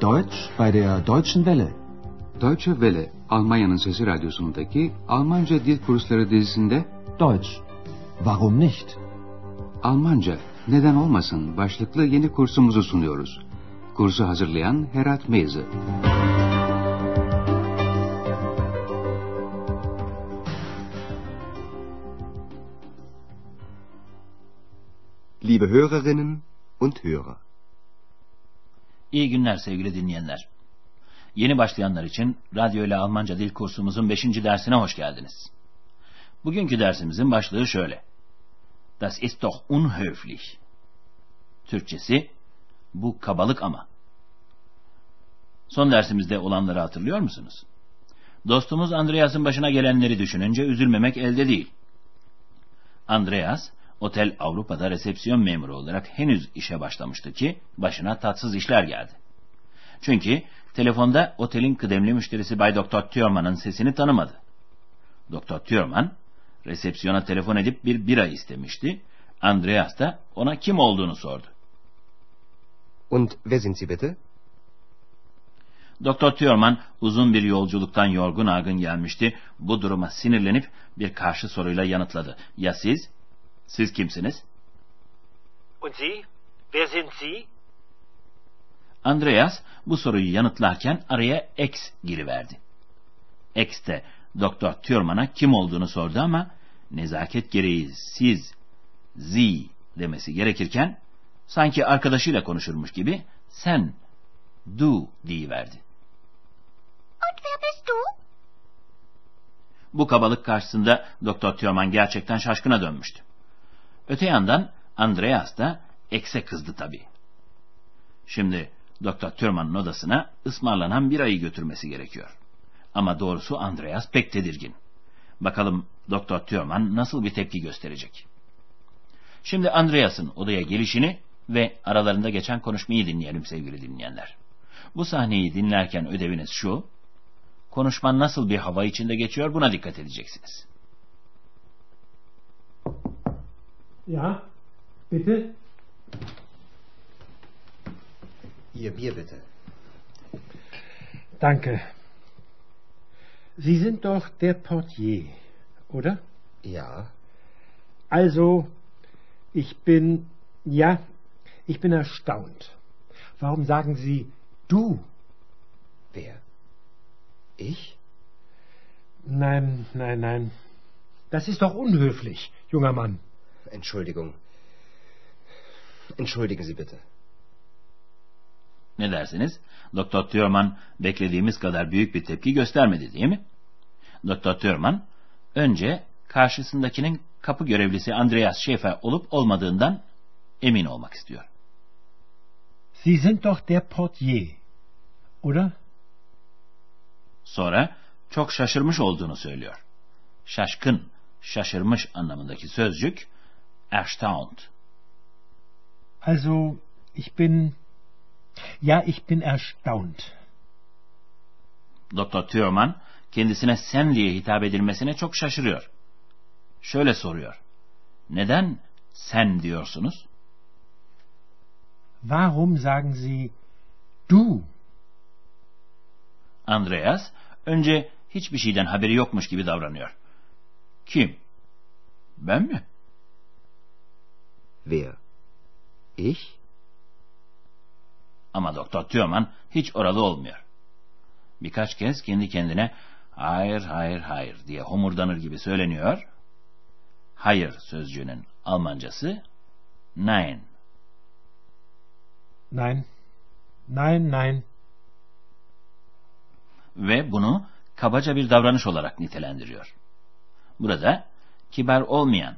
Deutsch bei der Deutschen Welle. Deutsche Welle, Almanya'nın Sesi Radyosu'ndaki Almanca Dil Kursları dizisinde Deutsch. Warum nicht? Almanca, neden olmasın başlıklı yeni kursumuzu sunuyoruz. Kursu hazırlayan Herat Meyzi. Liebe Hörerinnen und Hörer. İyi günler sevgili dinleyenler. Yeni başlayanlar için radyo ile Almanca dil kursumuzun 5. dersine hoş geldiniz. Bugünkü dersimizin başlığı şöyle. Das ist doch unhöflich. Türkçesi, bu kabalık ama. Son dersimizde olanları hatırlıyor musunuz? Dostumuz Andreas'ın başına gelenleri düşününce üzülmemek elde değil. Andreas, Otel Avrupa'da resepsiyon memuru olarak henüz işe başlamıştı ki başına tatsız işler geldi. Çünkü telefonda otelin kıdemli müşterisi Bay Doktor Thürmann'ın sesini tanımadı. Doktor Thürmann resepsiyona telefon edip bir bira istemişti. Andreas da ona kim olduğunu sordu. Und wer sind Sie bitte? Doktor Thürmann uzun bir yolculuktan yorgun argın gelmişti. Bu duruma sinirlenip bir karşı soruyla yanıtladı. Ya siz? Siz kimsiniz? Und Sie? Wer sind Sie? Andreas bu soruyu yanıtlarken araya X giriverdi. X de Doktor Thürmann'a kim olduğunu sordu ama nezaket gereği siz, Z demesi gerekirken sanki arkadaşıyla konuşurmuş gibi sen, du diyiverdi. Und wer bist du? Bu kabalık karşısında Doktor Thürmann gerçekten şaşkına dönmüştü. Öte yandan Andreas da X'e kızdı tabii. Şimdi Doktor Thürmann'ın odasına ısmarlanan bir ayı götürmesi gerekiyor. Ama doğrusu Andreas pek tedirgin. Bakalım Doktor Thürmann nasıl bir tepki gösterecek. Şimdi Andreas'ın odaya gelişini ve aralarında geçen konuşmayı dinleyelim sevgili dinleyenler. Bu sahneyi dinlerken ödeviniz şu, konuşman nasıl bir hava içinde geçiyor buna dikkat edeceksiniz. Ja, bitte? Ihr Bier bitte. Danke. Sie sind doch der Portier, oder? Ja. Also, ich bin, ja, ich bin erstaunt. Warum sagen Sie du? Wer? Ich? Nein, nein, nein. Das ist doch unhöflich, junger Mann. Entschuldigung. Entschuldigen Sie bitte. Ne dersiniz? Doktor Thürmann beklediğimiz kadar büyük bir tepki göstermedi değil mi? Doktor Thürmann önce karşısındakinin kapı görevlisi Andreas Schäfer olup olmadığından emin olmak istiyor. Sie sind doch der Portier, oder? Sonra çok şaşırmış olduğunu söylüyor. Şaşkın, şaşırmış anlamındaki sözcük erstaunt. Also, ich bin, ja, ich bin erstaunt. Doktor Thürmann kendisine sen diye hitap edilmesine çok şaşırıyor. Şöyle soruyor. Neden sen diyorsunuz? Warum sagen Sie du? Andreas önce hiçbir şeyden haberi yokmuş gibi davranıyor. Kim? Ben mi? Wer? Ich? Ama Doktor Thürmann hiç oralı olmuyor. Birkaç kez kendi kendine hayır hayır hayır diye homurdanır gibi söyleniyor. Hayır sözcüğünün Almancası nein. Nein, nein, nein. Ve bunu kabaca bir davranış olarak nitelendiriyor. Burada kibar olmayan,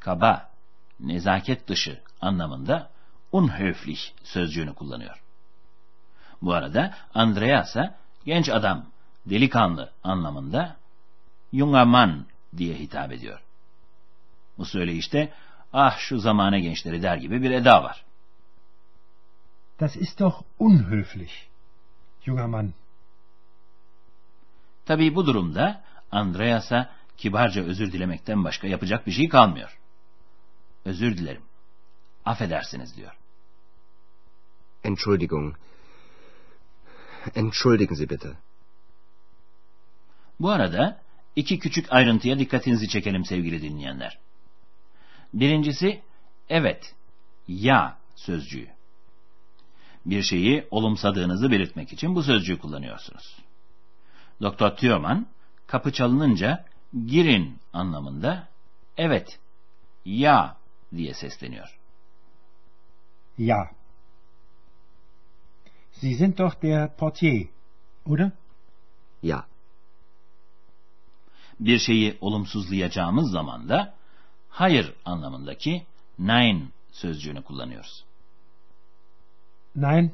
kaba, nezaket dışı anlamında unhöflich sözcüğünü kullanıyor. Bu arada Andreas'a genç adam, delikanlı anlamında junger Mann diye hitap ediyor. Bu söyleyişte ah şu zamane gençleri der gibi bir eda var. Das ist doch unhöflich, junger Mann. Tabii bu durumda Andreas'a kibarca özür dilemekten başka yapacak bir şey kalmıyor. Özür dilerim. Affedersiniz diyor. Entschuldigung. Entschuldigen Sie bitte. Bu arada iki küçük ayrıntıya dikkatinizi çekelim sevgili dinleyenler. Birincisi evet, ya sözcüğü. Bir şeyi olumsadığınızı belirtmek için bu sözcüğü kullanıyorsunuz. Doktor Thürmann kapı çalınınca girin anlamında evet, ya diye sesleniyor. Ja. Sie sind doch der Portier, oder? Ja. Bir şeyi olumsuzlayacağımız zaman da hayır anlamındaki nein sözcüğünü kullanıyoruz. Nein.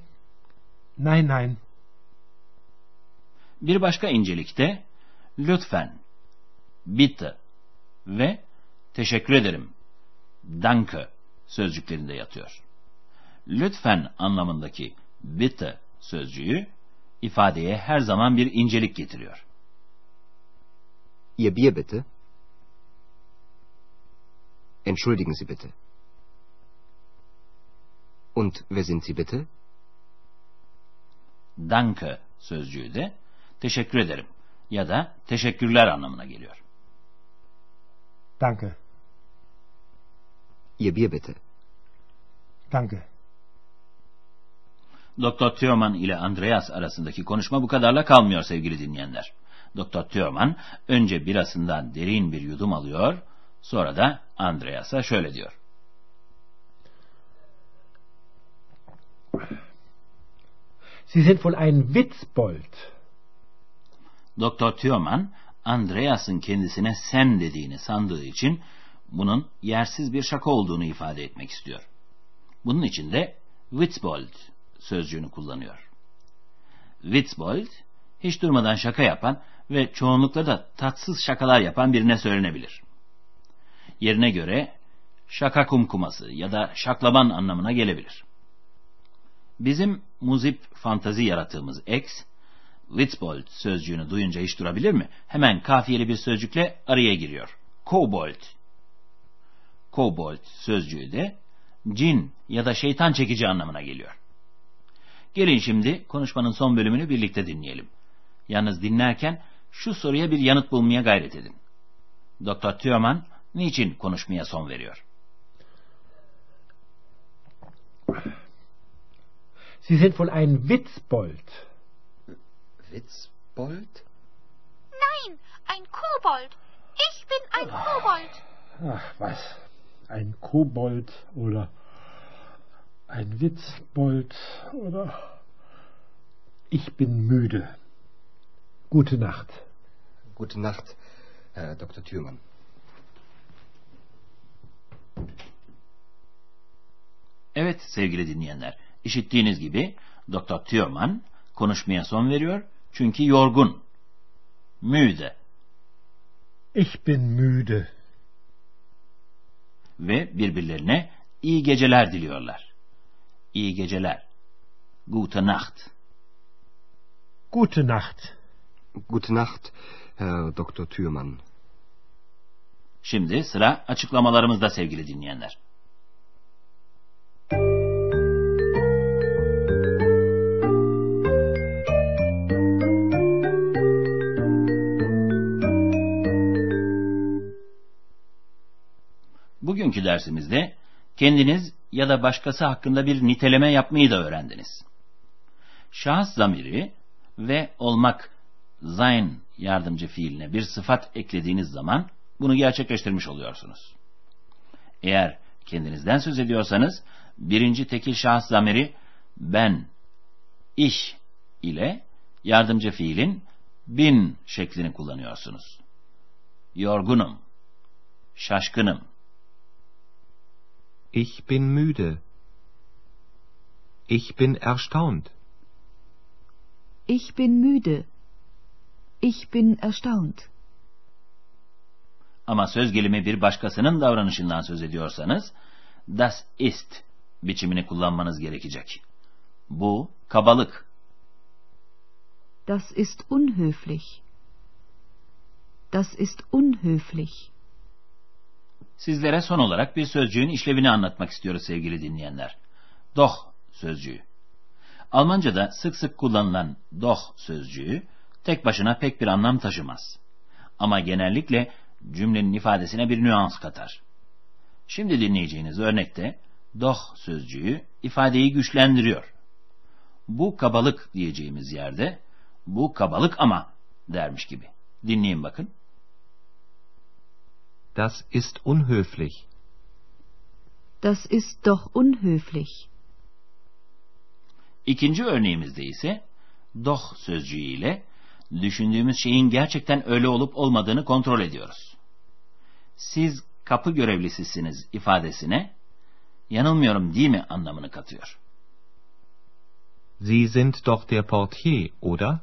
Nein, nein. Bir başka incelikte lütfen, bitte ve teşekkür ederim, danke sözcüklerinde yatıyor. Lütfen anlamındaki bitte sözcüğü ifadeye her zaman bir incelik getiriyor. Ihr Bier bitte. Entschuldigen Sie bitte. Und wer sind Sie bitte? Danke sözcüğü de teşekkür ederim ya da teşekkürler anlamına geliyor. Danke. Ihr Bier bitte. Danke. Doktor Thürmann ile Andreas arasındaki konuşma bu kadarla kalmıyor sevgili dinleyenler. Doktor Thürmann önce birasından derin bir yudum alıyor, sonra da Andreas'a şöyle diyor. Sie sind wohl ein Witzbold. Doktor Thürmann, Andreas'ın kendisine sen dediğini sandığı için bunun yersiz bir şaka olduğunu ifade etmek istiyor. Bunun için de Witzbold sözcüğünü kullanıyor. Witzbold, hiç durmadan şaka yapan ve çoğunlukla da tatsız şakalar yapan birine söylenebilir. Yerine göre şaka kumkuması ya da şaklaban anlamına gelebilir. Bizim muzip fantazi yaratığımız X, Witzbold sözcüğünü duyunca hiç durabilir mi? Hemen kafiyeli bir sözcükle araya giriyor. Kobold. Kobold sözcüğü de cin ya da şeytan çekici anlamına geliyor. Gelin şimdi konuşmanın son bölümünü birlikte dinleyelim. Yalnız dinlerken şu soruya bir yanıt bulmaya gayret edin. Doktor Thürmann niçin konuşmaya son veriyor? Sie sind wohl ein Witzbold. Witzbold? Nein, ein Kobold. Ich bin ein Kobold. Ach, was? Ein Kobold oder ein Witzbold oder... Ich bin müde. Gute Nacht. Gute Nacht, Herr Dr. Thürmann. Evet sevgili dinleyenler, işittiğiniz gibi Doktor Thürmann konuşmaya son veriyor çünkü yorgun. Müde. Ich bin müde. Ve birbirlerine iyi geceler diliyorlar. İyi geceler. Gute Nacht. Gute Nacht. Gute Nacht, Herr Dr. Thürmann. Şimdi sıra açıklamalarımızda sevgili dinleyenler. Bugünkü dersimizde kendiniz ya da başkası hakkında bir niteleme yapmayı da öğrendiniz. Şahıs zamiri ve olmak sein yardımcı fiiline bir sıfat eklediğiniz zaman bunu gerçekleştirmiş oluyorsunuz. Eğer kendinizden söz ediyorsanız birinci tekil şahıs zamiri ben, iş ile yardımcı fiilin bin şeklini kullanıyorsunuz. Yorgunum, şaşkınım, Ich bin müde. Ich bin erstaunt. Ich bin müde. Ich bin erstaunt. Ama söz gelimi bir başkasının davranışından söz ediyorsanız, das ist biçimini kullanmanız gerekecek. Bu kabalık. Das ist unhöflich. Das ist unhöflich. Sizlere son olarak bir sözcüğün işlevini anlatmak istiyoruz sevgili dinleyenler. Doch sözcüğü. Almanca'da sık sık kullanılan doch sözcüğü tek başına pek bir anlam taşımaz. Ama genellikle cümlenin ifadesine bir nüans katar. Şimdi dinleyeceğiniz örnekte doch sözcüğü ifadeyi güçlendiriyor. Bu kabalık diyeceğimiz yerde bu kabalık ama dermiş gibi. Dinleyin bakın. Das ist unhöflich. Das ist doch unhöflich. İkinci örneğimizde ise doch sözcüğü ile düşündüğümüz şeyin gerçekten öyle olup olmadığını kontrol ediyoruz. Siz kapı görevlisisiniz ifadesine yanılmıyorum değil mi anlamını katıyor. Sie sind doch der Portier, oder?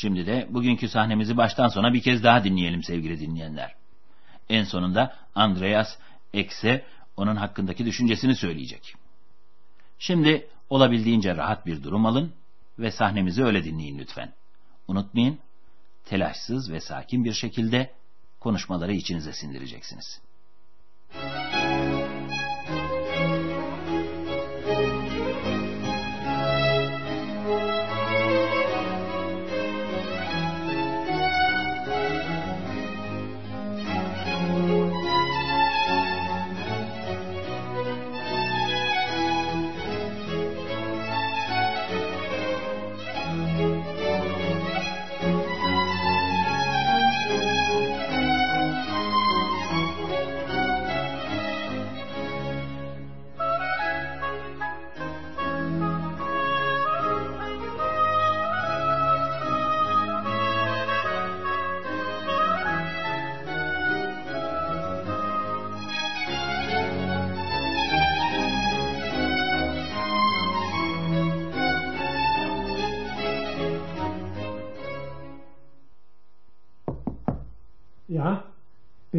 Şimdi de bugünkü sahnemizi baştan sona bir kez daha dinleyelim sevgili dinleyenler. En sonunda Andreas Ekse onun hakkındaki düşüncesini söyleyecek. Şimdi olabildiğince rahat bir durum alın ve sahnemizi öyle dinleyin lütfen. Unutmayın, telaşsız ve sakin bir şekilde konuşmaları içinize sindireceksiniz. Ja,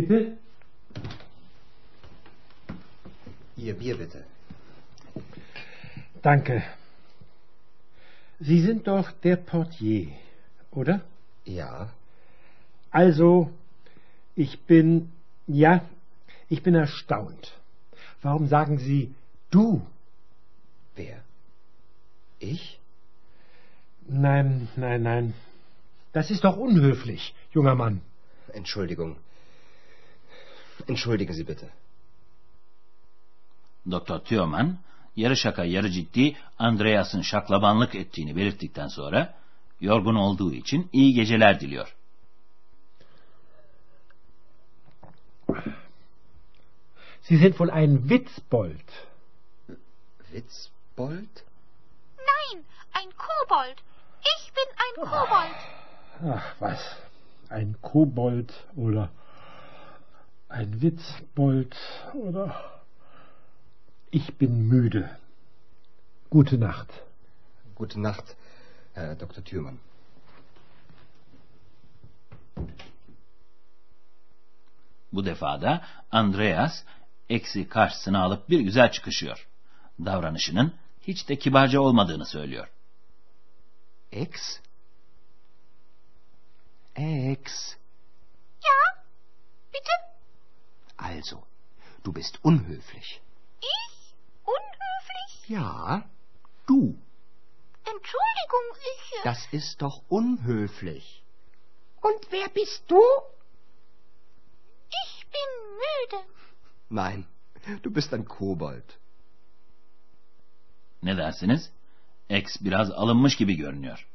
bitte? Ihr Bier bitte. Danke. Sie sind doch der Portier, oder? Ja, Also, ich bin, ja, ich bin erstaunt. Warum sagen Sie du? wer? Ich? Nein, nein, nein. Das ist doch unhöflich, junger Mann. Entschuldigung. Entschuldigen Sie bitte. Doktor Thürmann yarı şaka yarı ciddi Andreas'ın şaklabanlık ettiğini belirttikten sonra yorgun olduğu için iyi geceler diliyor. Sie sind wohl ein Witzbold. Witzbold? Nein, ein Kobold. Ich bin ein Kobold. Ach, was? Ein Kobold oder ein Witzbold oder... Ich bin müde. Gute Nacht. Gute Nacht, Herr Dr. Thürmann. Bu defada Andreas eksi karşısına alıp bir güzel çıkışıyor. Davranışının hiç de kibarca olmadığını söylüyor. Ex? Ex. Ja, bitte? Also, du bist unhöflich. Ich? Unhöflich? Ja, du. Entschuldigung, ich... äh, Das ist doch unhöflich. Und wer bist du? Ich bin müde. Nein, du bist ein Kobold. Ne dersiniz? X biraz alınmış gibi görünüyor.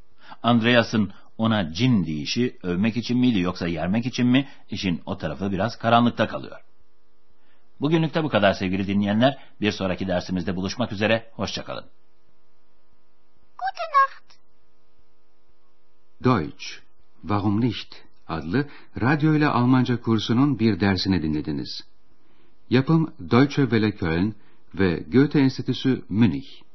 Andreas'ın ona cin deyişi övmek için miydi yoksa yermek için mi? İşin o tarafı biraz karanlıkta kalıyor. Bugünlük de bu kadar sevgili dinleyenler. Bir sonraki dersimizde buluşmak üzere. Hoşçakalın. Gute Nacht. Deutsch, Warum nicht? adlı radyo ile Almanca kursunun bir dersini dinlediniz. Yapım Deutsche Welle Köln ve Goethe Enstitüsü Münih.